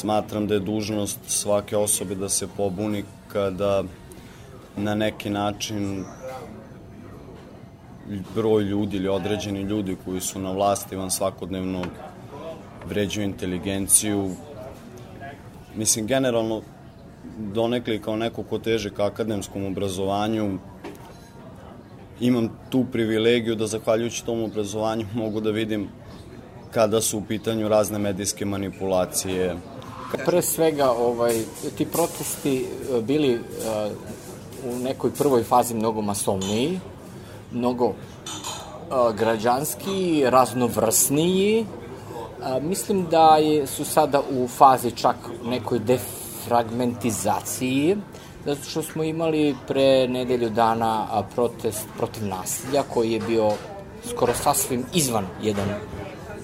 smatram da je dužnost svake osobe da se pobuni kada na neki način broj ljudi ili određeni ljudi koji su na vlasti van svakodnevno vređuju inteligenciju. Mislim, generalno, donekli kao neko ko teže ka akademskom obrazovanju, imam tu privilegiju da zahvaljujući tom obrazovanju mogu da vidim kada su u pitanju razne medijske manipulacije. Pre svega, ovaj, ti protesti e, bili uh, u nekoj prvoj fazi mnogo masovniji, mnogo uh, građanski, raznovrsniji. Uh, mislim da je, su sada u fazi čak nekoj defragmentizaciji, zato što smo imali pre nedelju dana protest protiv nasilja koji je bio skoro sasvim izvan jedan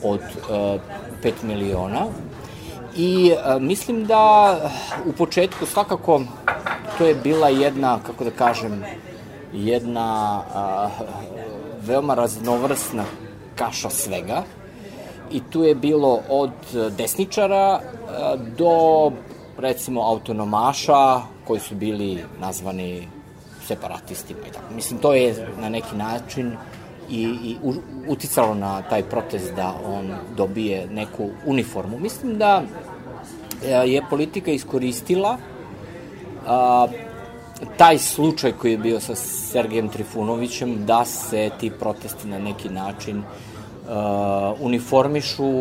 od uh, 5 miliona. I uh, mislim da u početku svakako to je bila jedna, kako da kažem, jedna uh, veoma raznovrsna kaša svega. I tu je bilo od desničara uh, do recimo autonomaša koji su bili nazvani separatistima i tako. Mislim, to je na neki način i, i uticalo na taj protest da on dobije neku uniformu. Mislim da e, je politika iskoristila a, taj slučaj koji je bio sa Sergejem Trifunovićem da se ti protesti na neki način uh, uniformišu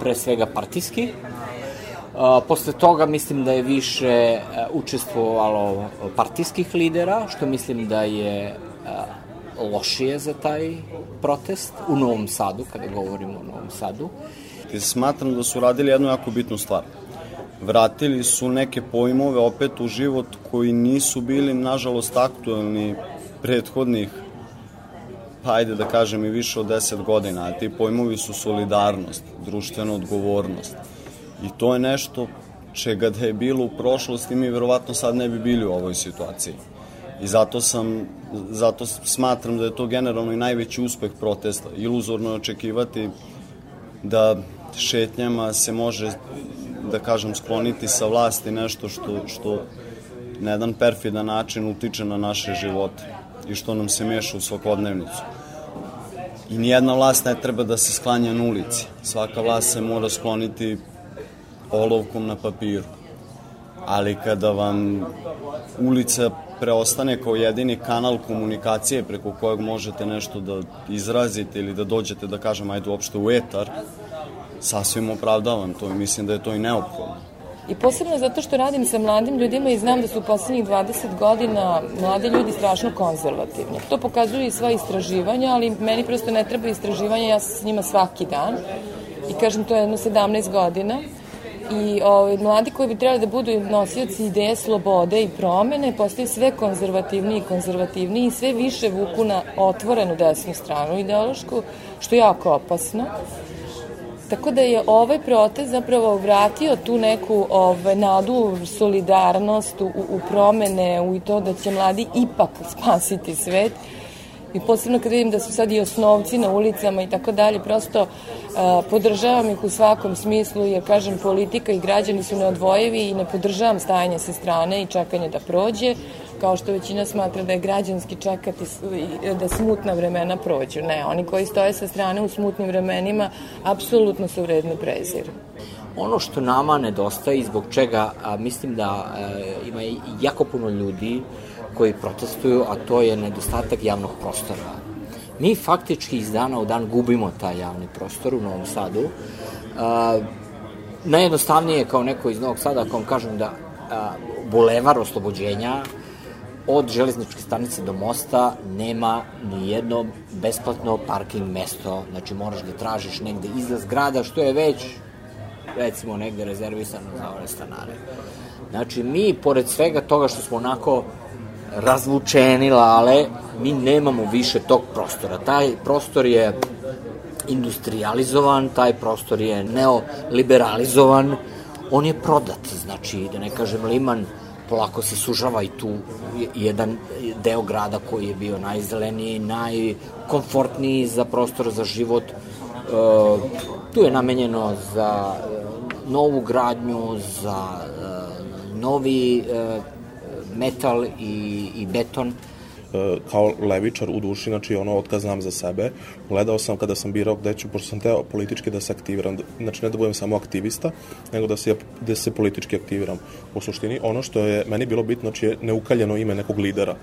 pre svega partijski. Uh, posle toga mislim da je više uh, učestvovalo partijskih lidera, što mislim da je lošije za taj protest u Novom Sadu, kada govorimo o Novom Sadu. I smatram da su radili jednu jako bitnu stvar. Vratili su neke pojmove opet u život koji nisu bili, nažalost, aktuelni prethodnih pa ajde da kažem i više od 10 godina, a ti pojmovi su solidarnost, društvena odgovornost. I to je nešto čega da je bilo u prošlosti, mi verovatno sad ne bi bili u ovoj situaciji. I zato sam, zato smatram da je to generalno i najveći uspeh protesta. Iluzorno je očekivati da šetnjama se može, da kažem, skloniti sa vlasti nešto što, što na jedan perfidan način utiče na naše živote i što nam se meša u svakodnevnicu. I nijedna vlast ne treba da se sklanja na ulici. Svaka vlast se mora skloniti olovkom na papiru. Ali kada vam ulica preostane kao jedini kanal komunikacije preko kojeg možete nešto da izrazite ili da dođete, da kažem, ajde uopšte u etar, sasvim opravdavam to i mislim da je to i neophodno. I posebno zato što radim sa mladim ljudima i znam da su u poslednjih 20 godina mladi ljudi strašno konzervativni. To pokazuju i sva istraživanja, ali meni prosto ne treba istraživanja, ja sam s njima svaki dan. I kažem, to je jedno 17 godina i ovaj, mladi koji bi trebali da budu nosioci ideje slobode i promene postaju sve konzervativniji i konzervativniji i sve više vuku na otvorenu desnu stranu ideološku, što je jako opasno. Tako da je ovaj protest zapravo vratio tu neku ovaj, nadu, solidarnost u, u promene, u to da će mladi ipak spasiti svet i posebno kad vidim da su sad i osnovci na ulicama i tako dalje, prosto a, podržavam ih u svakom smislu, jer kažem politika i građani su neodvojevi i ne podržavam stajanje sa strane i čekanje da prođe, kao što većina smatra da je građanski čekati da smutna vremena prođu. Ne, oni koji stoje sa strane u smutnim vremenima apsolutno su vredni prezir. Ono što nama nedostaje i zbog čega a, mislim da a, ima jako puno ljudi koji protestuju, a to je nedostatak javnog prostora. Mi faktički iz dana u dan gubimo taj javni prostor u Novom Sadu. Uh, najjednostavnije kao neko iz Novog Sada, ako vam kažem da uh, bulevar oslobođenja od železničke stanice do mosta nema ni jedno besplatno parking mesto, znači moraš da tražiš negde iza zgrada, što je već recimo negde rezervisano za ove stanare. Znači mi, pored svega toga što smo onako razvučeni lale, mi nemamo više tog prostora. Taj prostor je industrializovan, taj prostor je neoliberalizovan, on je prodat, znači, da ne kažem, Liman polako se sužava i tu jedan deo grada koji je bio najzeleniji, najkomfortniji za prostor za život. E, tu je namenjeno za novu gradnju, za uh, novi uh, metal i, i beton, kao levičar u duši, znači ono otkaz znam za sebe, gledao sam kada sam birao gde ću, pošto sam teo politički da se aktiviram, znači ne da budem samo aktivista, nego da se, da se politički aktiviram. U suštini, ono što je meni bilo bitno, znači je neukaljeno ime nekog lidera.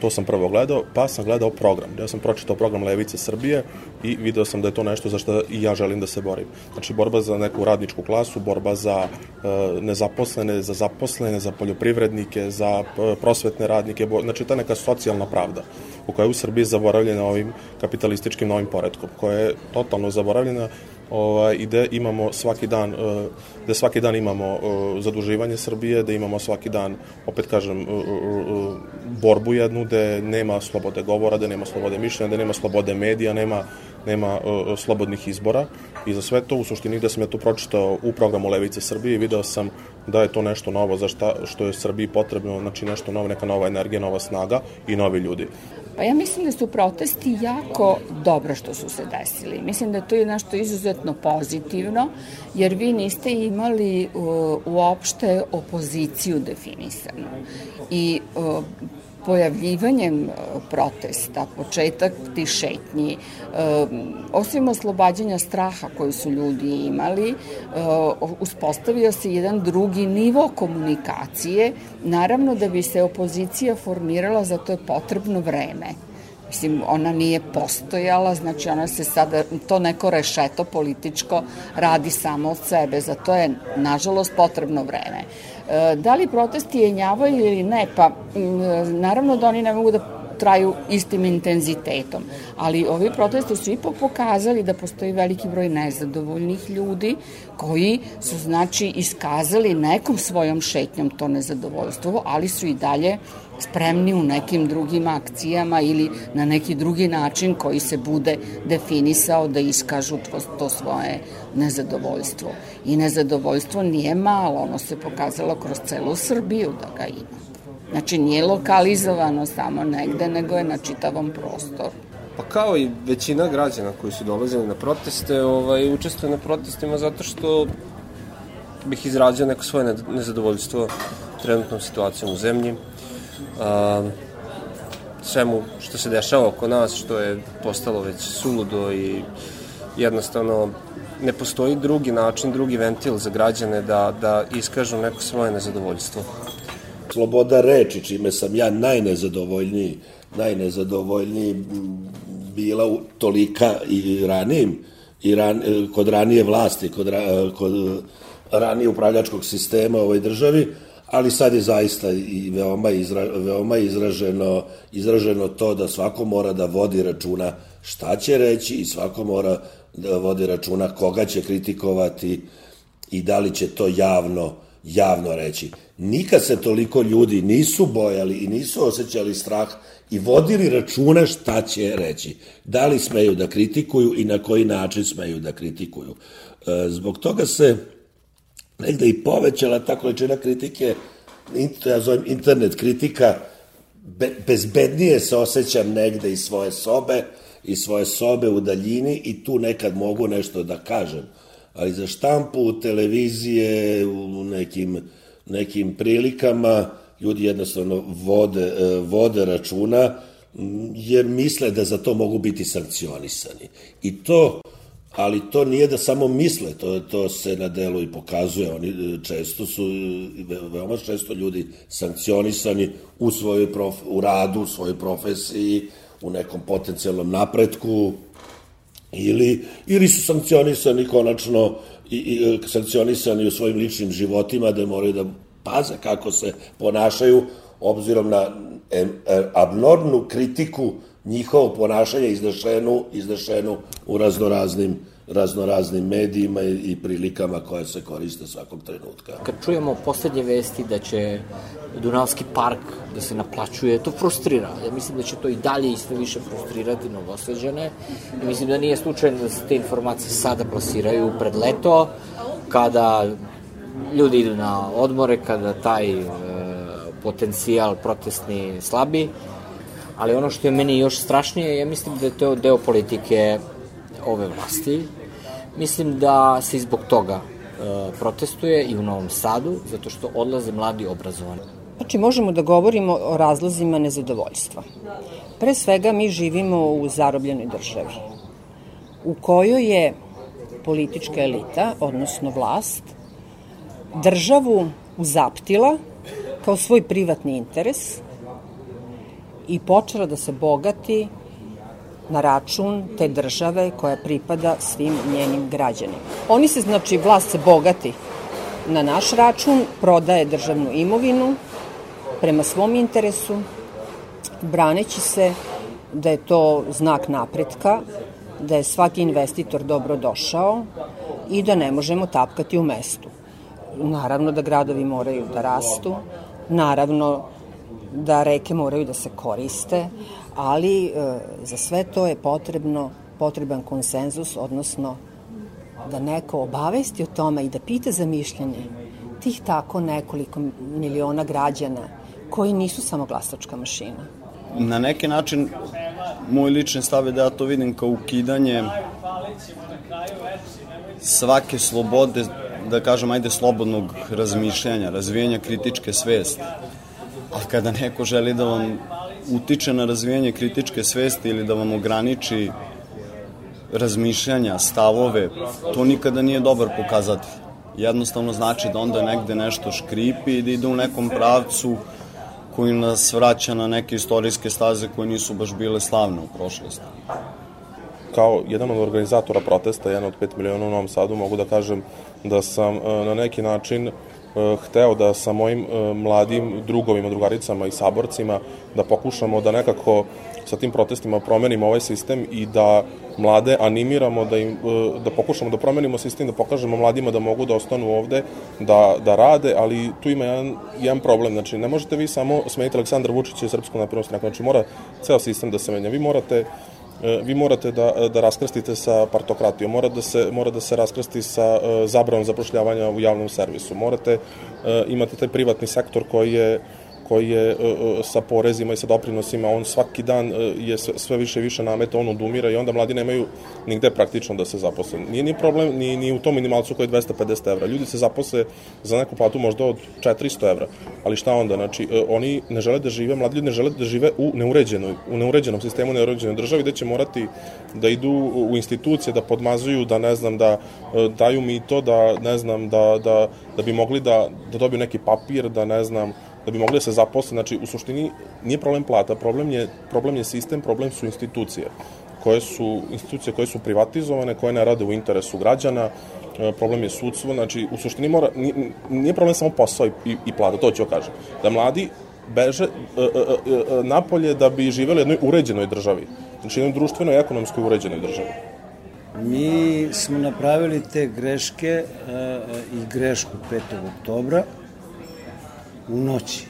To sam prvo gledao, pa sam gledao program. Ja sam pročitao program Levice Srbije i video sam da je to nešto za što i ja želim da se borim. Znači, borba za neku radničku klasu, borba za e, nezaposlene, za zaposlene, za poljoprivrednike, za e, prosvetne radnike, bo, znači ta neka socijalna pravda u kojoj je u Srbiji zaboravljena ovim kapitalističkim novim poredkom, koja je totalno zaboravljena ovaj, i gde imamo svaki dan, uh, gde svaki dan imamo uh, zaduživanje Srbije, da imamo svaki dan, opet kažem, uh, borbu jednu, gde nema slobode govora, da nema slobode mišljenja, da nema slobode medija, nema, nema slobodnih izbora i za sve to u suštini gde sam ja to pročitao u programu Levice Srbije video sam da je to nešto novo za šta, što je Srbiji potrebno, znači nešto novo, neka nova energija, nova snaga i novi ljudi. Pa ja mislim da su protesti jako dobro što su se desili. Mislim da to je nešto izuzetno pozitivno, jer vi niste imali uh, uopšte opoziciju definisanu. I uh, pojavljivanjem e, protesta, početak ti šetnji, e, osim oslobađanja straha koju su ljudi imali, e, uspostavio se jedan drugi nivo komunikacije. Naravno da bi se opozicija formirala, za to je potrebno vreme. Mislim, ona nije postojala, znači ona se sada, to neko rešeto političko radi samo od sebe, za to je, nažalost, potrebno vreme. E, da li protesti jenjavaju ili ne? Pa naravno da oni ne mogu da traju istim intenzitetom. Ali ovi protesti su ipak pokazali da postoji veliki broj nezadovoljnih ljudi koji su znači iskazali nekom svojom šetnjom to nezadovoljstvo, ali su i dalje spremni u nekim drugim akcijama ili na neki drugi način koji se bude definisao da iskažu to, to svoje nezadovoljstvo. I nezadovoljstvo nije malo, ono se pokazalo kroz celu Srbiju da ga ima. Znači nije lokalizovano samo negde, nego je na čitavom prostoru. Pa kao i većina građana koji su dolazili na proteste, ovaj, učestvuju na protestima zato što bih izrađao neko svoje nezadovoljstvo trenutnom situacijom u zemlji, a, svemu što se dešava oko nas, što je postalo već suludo i jednostavno ne postoji drugi način, drugi ventil za građane da, da iskažu neko svoje nezadovoljstvo. Sloboda reči, čime sam ja najnezadovoljniji, najnezadovoljniji bila u tolika i ranijim, i ran, kod ranije vlasti, kod, kod ranije upravljačkog sistema u ovoj državi, ali sad je zaista i veoma, izra, veoma izraženo, izraženo to da svako mora da vodi računa šta će reći i svako mora da vodi računa koga će kritikovati i da li će to javno, javno reći. Nikad se toliko ljudi nisu bojali i nisu osjećali strah i vodili računa šta će reći. Da li smeju da kritikuju i na koji način smeju da kritikuju. E, zbog toga se negde i povećala ta količina kritike, ja zovem internet kritika, be, bezbednije se osjećam negde iz svoje sobe, iz svoje sobe u daljini i tu nekad mogu nešto da kažem. Ali za štampu, televizije, u nekim, nekim prilikama, ljudi jednostavno vode, e, vode računa, jer misle da za to mogu biti sankcionisani. I to ali to nije da samo misle, to, to se na delu i pokazuje. Oni e, često su, veoma često ljudi sankcionisani u svojoj prof, u radu, u svojoj profesiji, u nekom potencijalnom napretku, ili, ili su sankcionisani konačno i, i e, sankcionisani u svojim ličnim životima da moraju da paze kako se ponašaju obzirom na em, e, abnormnu kritiku njihovo ponašanje iznešenu, iznešenu u raznoraznim raznoraznim medijima i, prilikama koje se koriste svakog trenutka. Kad čujemo poslednje vesti da će Dunavski park da se naplaćuje, to frustrira. Ja mislim da će to i dalje isto više frustrirati novoseđane. I mislim da nije slučajno da se te informacije sada plasiraju pred leto, kada ljudi idu na odmore, kada taj e, potencijal protestni slabi ali ono što je meni još strašnije, ja mislim da je to deo politike ove vlasti. Mislim da se i zbog toga protestuje i u Novom Sadu, zato što odlaze mladi obrazovani. Znači, možemo da govorimo o razlozima nezadovoljstva. Pre svega, mi živimo u zarobljenoj državi, u kojoj je politička elita, odnosno vlast, državu uzaptila kao svoj privatni interes i počela da se bogati na račun te države koja pripada svim njenim građanima. Oni se, znači, vlast se bogati na naš račun, prodaje državnu imovinu prema svom interesu, braneći se da je to znak napretka, da je svaki investitor dobro došao i da ne možemo tapkati u mestu. Naravno da gradovi moraju da rastu, naravno da reke moraju da se koriste, ali e, za sve to je potrebno potreban konsenzus, odnosno da neko obavesti o tome i da pita za mišljenje tih tako nekoliko miliona građana koji nisu samo glasačka mašina. Na neki način, moj lični stav je da ja to vidim kao ukidanje svake slobode, da kažem, ajde, slobodnog razmišljanja, razvijanja kritičke svesti. Ali kada neko želi da vam utiče na razvijanje kritičke svesti ili da vam ograniči razmišljanja, stavove, to nikada nije dobar pokazatelj. Jednostavno znači da onda negde nešto škripi i da ide u nekom pravcu koji nas vraća na neke istorijske staze koje nisu baš bile slavne u prošlosti. Kao jedan od organizatora protesta, jedan od 5 miliona u Novom Sadu, mogu da kažem da sam e, na neki način hteo da sa mojim eh, mladim drugovima, drugaricama i saborcima da pokušamo da nekako sa tim protestima promenimo ovaj sistem i da mlade animiramo da im eh, da pokušamo da promenimo sistem, da pokažemo mladima da mogu da ostanu ovde, da, da rade, ali tu ima jedan, jedan problem, znači ne možete vi samo smeniti Aleksandra Vučića i Srpsku naprednu stranku, znači mora ceo sistem da se menja. Vi morate E, vi morate da, da raskrstite sa partokratijom, mora da se, mora da se raskrsti sa e, zabranom zapošljavanja u javnom servisu, morate, e, imate taj privatni sektor koji je koji je e, e, sa porezima i sa doprinosima, on svaki dan e, je sve više i više nameta, on odumira i onda mladi nemaju nigde praktično da se zaposle. Nije ni problem ni, ni u tom minimalcu koji je 250 evra. Ljudi se zaposle za neku platu možda od 400 evra. Ali šta onda? Znači, oni ne žele da žive, mladi ljudi ne žele da žive u neuređenoj, u neuređenom sistemu, neuređenoj državi, gde će morati da idu u institucije, da podmazuju, da ne znam, da daju mito, da ne znam, da, da, da bi mogli da, da dobiju neki papir, da ne znam, da bi mogli da se zaposle. Znači, u suštini nije problem plata, problem je, problem je sistem, problem su institucije koje su institucije koje su privatizovane, koje ne rade u interesu građana, e, problem je sudstvo, znači u suštini mora, nije, nije problem samo posao i, i, i plata, to ću joj kažem. Da mladi beže e, e, napolje da bi živeli u jednoj uređenoj državi, znači jednoj društvenoj i ekonomskoj uređenoj državi. Mi smo napravili te greške i grešku 5. oktobra, u noći,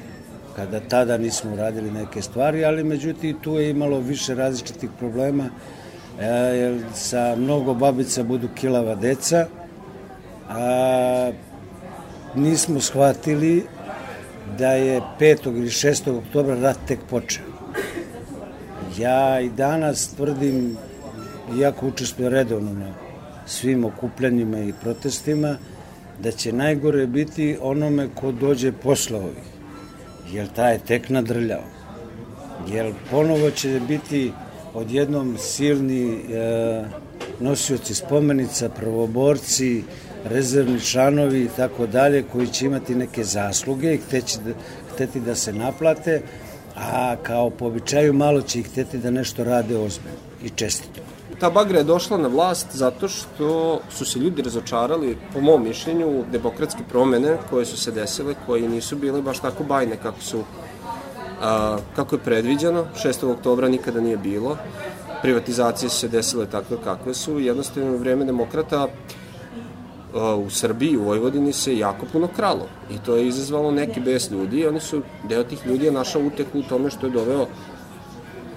kada tada nismo radili neke stvari, ali međutim tu je imalo više različitih problema, e, jer sa mnogo babica budu kilava deca, a nismo shvatili da je 5. ili 6. oktobra rat tek počeo. Ja i danas tvrdim, iako učestvujem redovno na svim okupljanjima i protestima, da će najgore biti onome ko dođe posle ovih, jer taj je tek nadrljao. Jer ponovo će biti odjednom silni e, nosioci spomenica, prvoborci, rezervni članovi i tako dalje, koji će imati neke zasluge i hteći da, hteti da se naplate, a kao po običaju malo će ih hteti da nešto rade ozbiljno i čestito ta bagra je došla na vlast zato što su se ljudi razočarali, po mom mišljenju, demokratske promene koje su se desile, koje nisu bile baš tako bajne kako su a, kako je predviđeno. 6. oktobra nikada nije bilo. Privatizacije su se desile takve kakve su. Jednostavno vreme demokrata u Srbiji, u Vojvodini se jako puno kralo. I to je izazvalo neki bes ljudi. Oni su, deo tih ljudi je našao uteku u tome što je doveo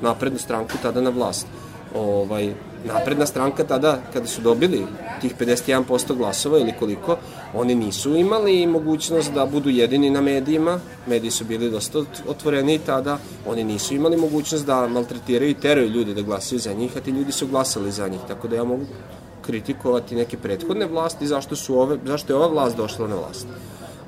naprednu stranku tada na vlast. Ovaj, napredna stranka tada, kada su dobili tih 51% glasova ili koliko, oni nisu imali mogućnost da budu jedini na medijima, mediji su bili dosta otvoreni tada, oni nisu imali mogućnost da maltretiraju i teraju ljude da glasaju za njih, a ti ljudi su glasali za njih, tako da ja mogu kritikovati neke prethodne vlasti, zašto, su ove, zašto je ova vlast došla na vlast.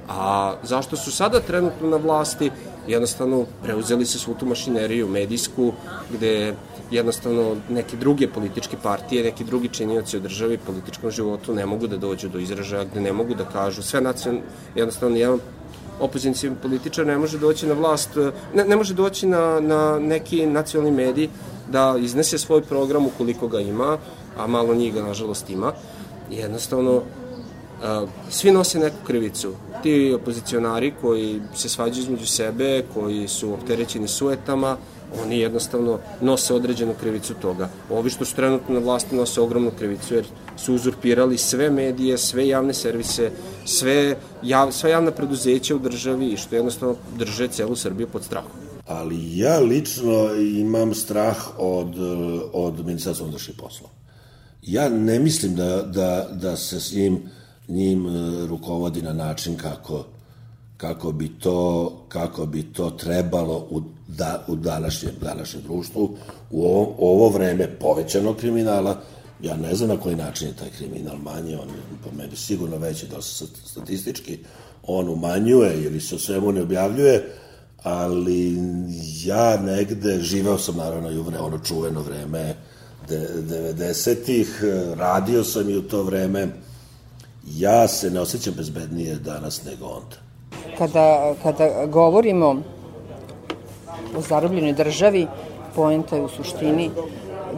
A zašto su sada trenutno na vlasti, jednostavno preuzeli se svu tu mašineriju medijsku, gde jednostavno neke druge političke partije, neki drugi činioci u državi, političkom životu ne mogu da dođu do izražaja, gde ne mogu da kažu sve nacionalne, jednostavno jedan opozicijni političar ne može doći na vlast, ne, ne može doći na, na neki nacionalni medij da iznese svoj program ukoliko ga ima, a malo njih ga nažalost ima. Jednostavno, svi nose neku krivicu. Ti opozicionari koji se svađaju između sebe, koji su opterećeni suetama, oni jednostavno nose određenu krivicu toga. Ovi što su trenutno na vlasti nose ogromnu krivicu jer su uzurpirali sve medije, sve javne servise, sve jav, sva javna preduzeća u državi i što jednostavno drže celu Srbiju pod strahom. Ali ja lično imam strah od, od ministarstva unutrašnjih poslova. Ja ne mislim da, da, da se s njim, njim e, rukovodi na način kako kako bi to, kako bi to trebalo u, da, u današnjem, današnjem društvu, u ovo, ovo vreme povećanog kriminala, ja ne znam na koji način je taj kriminal manje, on je po meni sigurno veći da se statistički on umanjuje ili se o svemu ne objavljuje, ali ja negde, živeo sam naravno i u ono čuveno vreme 90-ih, radio sam i u to vreme, ja se ne osjećam bezbednije danas nego onda kada, kada govorimo o zarobljenoj državi, poenta je u suštini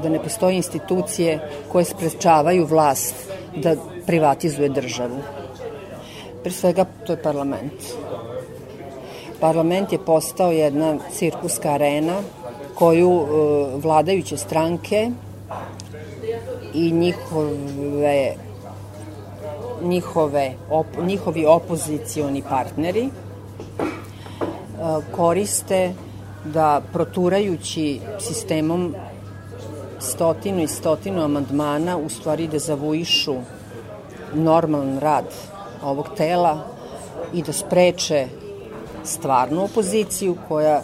da ne postoje institucije koje sprečavaju vlast da privatizuje državu. Pre svega to je parlament. Parlament je postao jedna cirkuska arena koju e, vladajuće stranke i njihove njihove, op, njihovi opozicioni partneri e, koriste da proturajući sistemom stotinu i stotinu amandmana u stvari da zavuišu normalan rad ovog tela i da spreče stvarnu opoziciju koja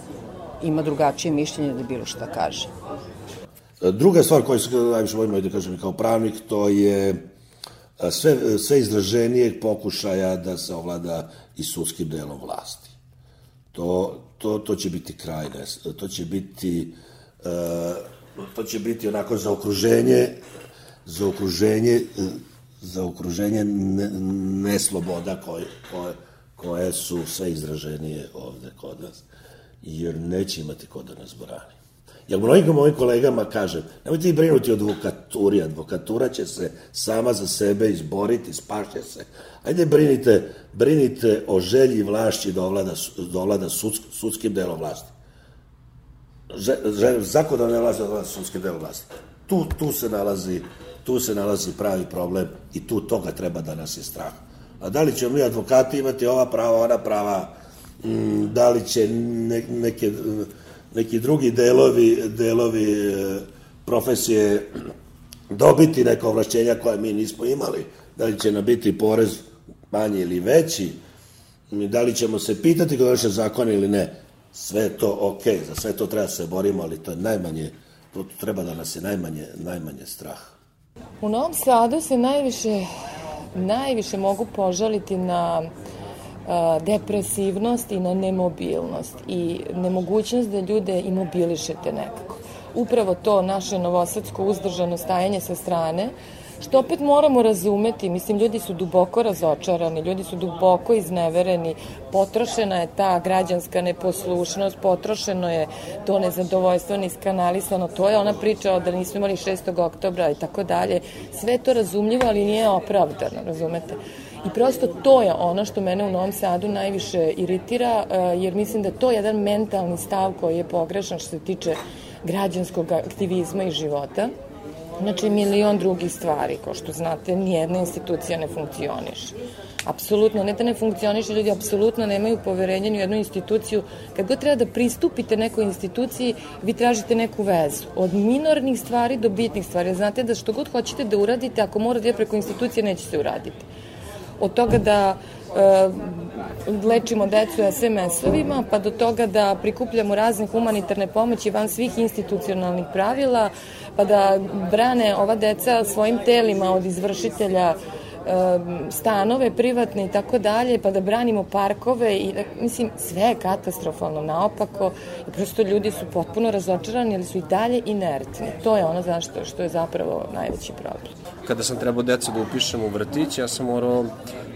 ima drugačije mišljenje da bilo šta kaže. Druga stvar koju se najviše volim da kažem kao pravnik, to je sve, sve izraženijeg pokušaja da se ovlada i sudskim delom vlasti. To, to, to će biti kraj, to će biti to će biti onako za okruženje za okruženje za okruženje nesloboda koje, koje, koje su sve izraženije ovde kod nas, jer neće imati ko da nas brani. Ja mnogim mojim kolegama kažem, nemojte ih brinuti o advokaturi, advokatura će se sama za sebe izboriti, spašće se. Ajde brinite, brinite o želji vlašći da ovlada, da ovlada sudsk, sudskim delom vlasti. Zakonodavne vlasti da ovlada sudskim delom vlasti. Tu, tu se nalazi tu se nalazi pravi problem i tu toga treba da nas je strah. A da li ćemo mi advokati imati ova prava, ona prava, da li će ne, neke neki drugi delovi, delovi e, profesije dobiti neka ovlašćenja koje mi nismo imali, da li će nam biti porez manji ili veći, da li ćemo se pitati kod naše zakone ili ne, sve to ok, za sve to treba da se borimo, ali to je najmanje, to treba da nas je najmanje, najmanje strah. U Novom Sadu se najviše, najviše mogu požaliti na depresivnost i na nemobilnost i nemogućnost da ljude imobilišete nekako. Upravo to naše novosadsko uzdržano stajanje sa strane, što opet moramo razumeti, mislim, ljudi su duboko razočarani, ljudi su duboko iznevereni, potrošena je ta građanska neposlušnost, potrošeno je to nezadovoljstvo niskanalisano, to je ona priča da nismo imali 6. oktobra i tako dalje, sve to razumljivo, ali nije opravdano, razumete? I prosto to je ono što mene u Novom Sadu najviše iritira, e, jer mislim da to je jedan mentalni stav koji je pogrešan što se tiče građanskog aktivizma i života. Znači, milion drugih stvari, kao što znate, nijedna institucija ne funkcioniše. Apsolutno, ne da ne funkcioniše, ljudi apsolutno nemaju poverenja ni u jednu instituciju. Kad god treba da pristupite nekoj instituciji, vi tražite neku vezu. Od minornih stvari do bitnih stvari. Znate da što god hoćete da uradite, ako morate da preko institucije, neće se uraditi od toga da e, lečimo decu SMS-ovima, pa do toga da prikupljamo razne humanitarne pomoći van svih institucionalnih pravila, pa da brane ova deca svojim telima od izvršitelja stanove privatne i tako dalje, pa da branimo parkove i da, mislim, sve je katastrofalno naopako i prosto ljudi su potpuno razočarani, ali su i dalje inertni. To je ono zašto, što je zapravo najveći problem. Kada sam trebao decu da upišem u vrtić, ja sam morao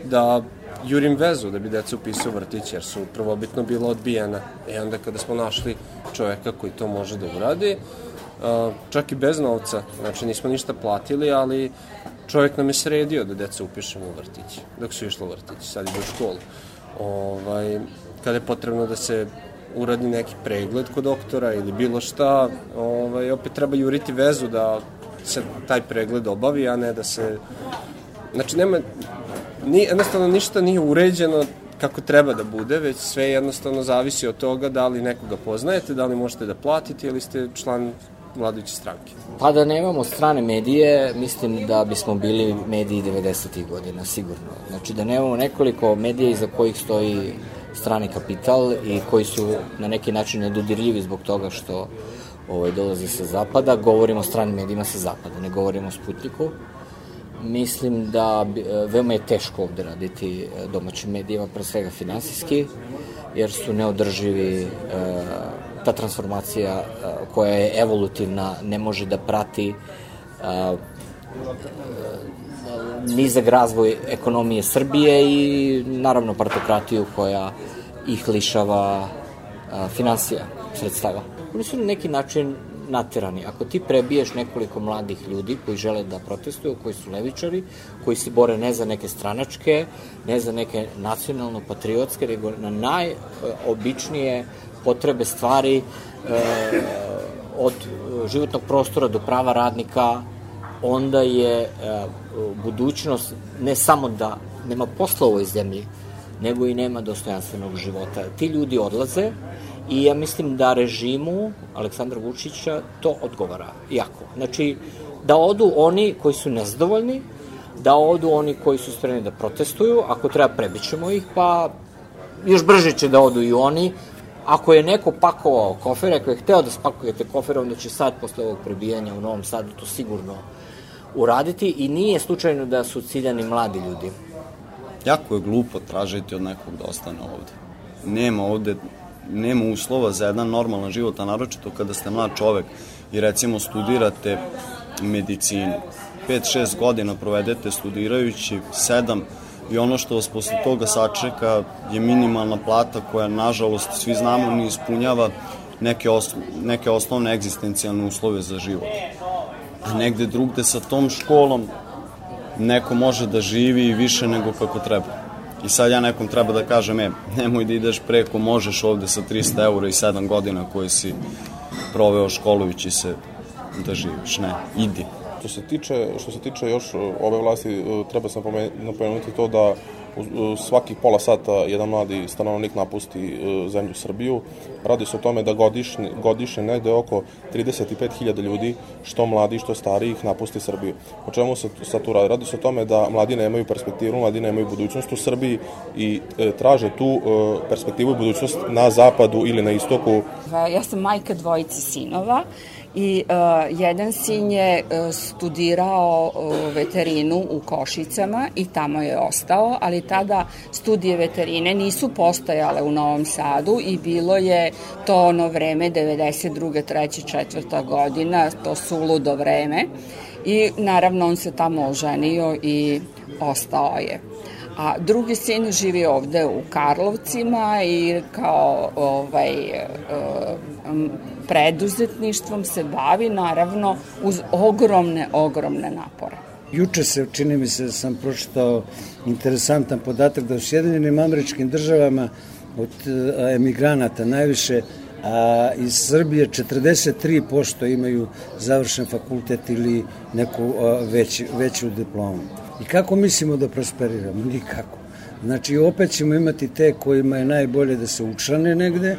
da jurim vezu da bi deca upisao u vrtić, jer su prvobitno bila odbijena. I onda kada smo našli čoveka koji to može da uradi, čak i bez novca, znači nismo ništa platili, ali čovjek nam je sredio da deca upišemo u vrtić, dok su išlo u vrtić, sad idu u školu. Ovaj, kada je potrebno da se uradi neki pregled kod doktora ili bilo šta, ovaj, opet treba juriti vezu da se taj pregled obavi, a ne da se... Znači, nema, ni, jednostavno ništa nije uređeno kako treba da bude, već sve jednostavno zavisi od toga da li nekoga poznajete, da li možete da platite ili ste član vladajuće stranke. Pa da nemamo strane medije, mislim da bismo bili mediji 90. godina, sigurno. Znači da nemamo nekoliko medija iza kojih stoji strani kapital i koji su na neki način nedodirljivi zbog toga što ovaj, dolazi sa zapada. Govorimo o stranim medijima sa zapada, ne govorimo o Sputniku. Mislim da veoma je teško ovde raditi e, domaćim medijima, pre svega finansijski, jer su neodrživi e, ta transformacija koja je evolutivna ne može da prati nizak razvoj ekonomije Srbije i naravno partokratiju koja ih lišava financija, sredstava. Oni su na neki način naterani. Ako ti prebiješ nekoliko mladih ljudi koji žele da protestuju, koji su levičari, koji se bore ne za neke stranačke, ne za neke nacionalno-patriotske, nego na najobičnije potrebe stvari e, od životnog prostora do prava radnika, onda je e, budućnost ne samo da nema posla u ovoj zemlji, nego i nema dostojanstvenog života. Ti ljudi odlaze i ja mislim da režimu Aleksandra Vučića to odgovara jako. Znači, da odu oni koji su nezadovoljni, da odu oni koji su spremni da protestuju, ako treba prebićemo ih, pa još brže će da odu i oni, Ako je neko pakovao kofere, ako je hteo da spakujete kofere, onda će sad posle ovog prebijanja u Novom Sadu to sigurno uraditi i nije slučajno da su ciljani mladi ljudi. Jako je glupo tražiti od nekog da ostane ovde. Nema ovde, nema uslova za jedan normalan život, a naročito kada ste mlad čovek i recimo studirate medicinu. 5-6 godina provedete studirajući, 7 i ono što vas posle toga sačeka je minimalna plata koja, nažalost, svi znamo, ne ispunjava neke, oslo, neke osnovne egzistencijalne uslove za život. A negde drugde sa tom školom neko može da živi više nego kako treba. I sad ja nekom treba da kažem, e, nemoj da ideš preko, možeš ovde sa 300 eura i 7 godina koje si proveo školujući se da živiš. Ne, idi. Što se tiče, što se tiče još e, ove vlasti, e, treba sam napomenuti to da svakih pola sata jedan mladi stanovnik napusti e, zemlju Srbiju. Radi se o tome da godišnje, godišnje negde oko 35.000 ljudi, što mladi, što ih napusti Srbiju. O čemu se sad tu radi? Radi se o tome da mladi nemaju perspektivu, mladi nemaju budućnost u Srbiji i e, traže tu e, perspektivu i budućnost na zapadu ili na istoku. Ja sam majka dvojice sinova i uh, jedan sin je uh, studirao uh, veterinu u Košicama i tamo je ostao, ali tada studije veterine nisu postojale u Novom Sadu i bilo je to ono vreme 92. 3. 4. godina, to suludo vreme i naravno on se tamo oženio i ostao je a drugi sin živi ovde u Karlovcima i kao ovaj preduzetništvom se bavi naravno uz ogromne, ogromne napore. Juče se, čini mi se, sam pročitao interesantan podatak da u Sjedinjenim američkim državama od e, emigranata najviše a iz Srbije 43% imaju završen fakultet ili neku a, već, veću diplomu. I kako mislimo da prosperiramo? Nikako. Znači, opet ćemo imati te kojima je najbolje da se učlane negde,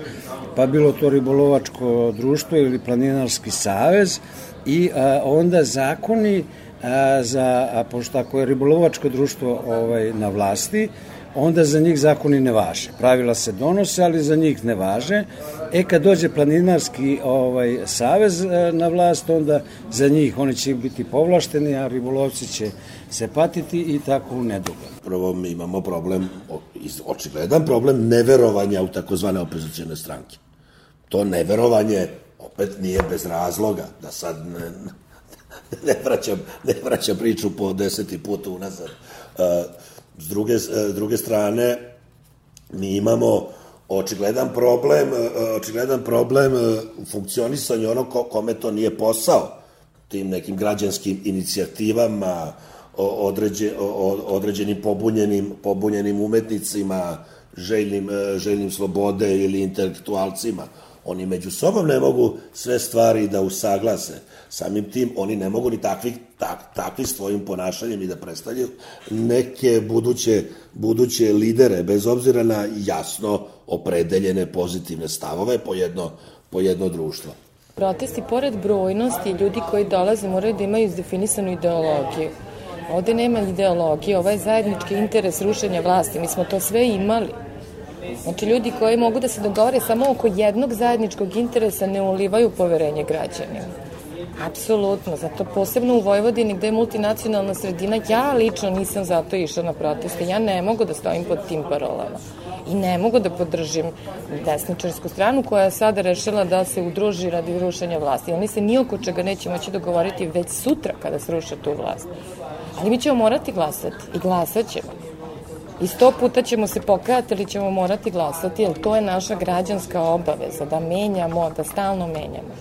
pa bilo to ribolovačko društvo ili planinarski savez i a, onda zakoni a, za, a pošto ako je ribolovačko društvo ovaj, na vlasti, onda za njih zakoni ne važe. Pravila se donose, ali za njih ne važe. E kad dođe planinarski ovaj savez e, na vlast, onda za njih oni će biti povlašteni, a ribolovci će se patiti i tako u nedugo. Prvo mi imamo problem, očigledan problem neverovanja u takozvane opozicijone stranke. To neverovanje opet nije bez razloga, da sad ne, ne, vraćam, ne vraćam priču po deseti put unazad. Uh, S druge, s druge strane, mi imamo očigledan problem, očigledan problem u funkcionisanju ono ko, kome to nije posao, tim nekim građanskim inicijativama, određe, određenim pobunjenim, pobunjenim umetnicima, željnim, željnim slobode ili intelektualcima. Oni među sobom ne mogu sve stvari da usaglase. Samim tim oni ne mogu ni takvi, tak, takvi svojim ponašanjem i da predstavljaju neke buduće, buduće lidere, bez obzira na jasno opredeljene pozitivne stavove po jedno, po jedno društvo. Protesti, pored brojnosti, ljudi koji dolaze moraju da imaju izdefinisanu ideologiju. Ovde nema ideologije, ovo je zajednički interes rušenja vlasti. Mi smo to sve imali. Znači, ljudi koji mogu da se dogovore samo oko jednog zajedničkog interesa ne ulivaju poverenje građanima. Apsolutno, zato posebno u Vojvodini gde je multinacionalna sredina, ja lično nisam zato išla na proteste, ja ne mogu da stojim pod tim parolama i ne mogu da podržim desničarsku stranu koja je sada rešila da se udruži radi rušenja vlasti. Oni se nijoko čega neće moći dogovoriti već sutra kada sruše tu vlast. Ali mi ćemo morati glasati i glasat ćemo. I sto puta ćemo se pokajati ili ćemo morati glasati, jer to je naša građanska obaveza da menjamo, da stalno menjamo.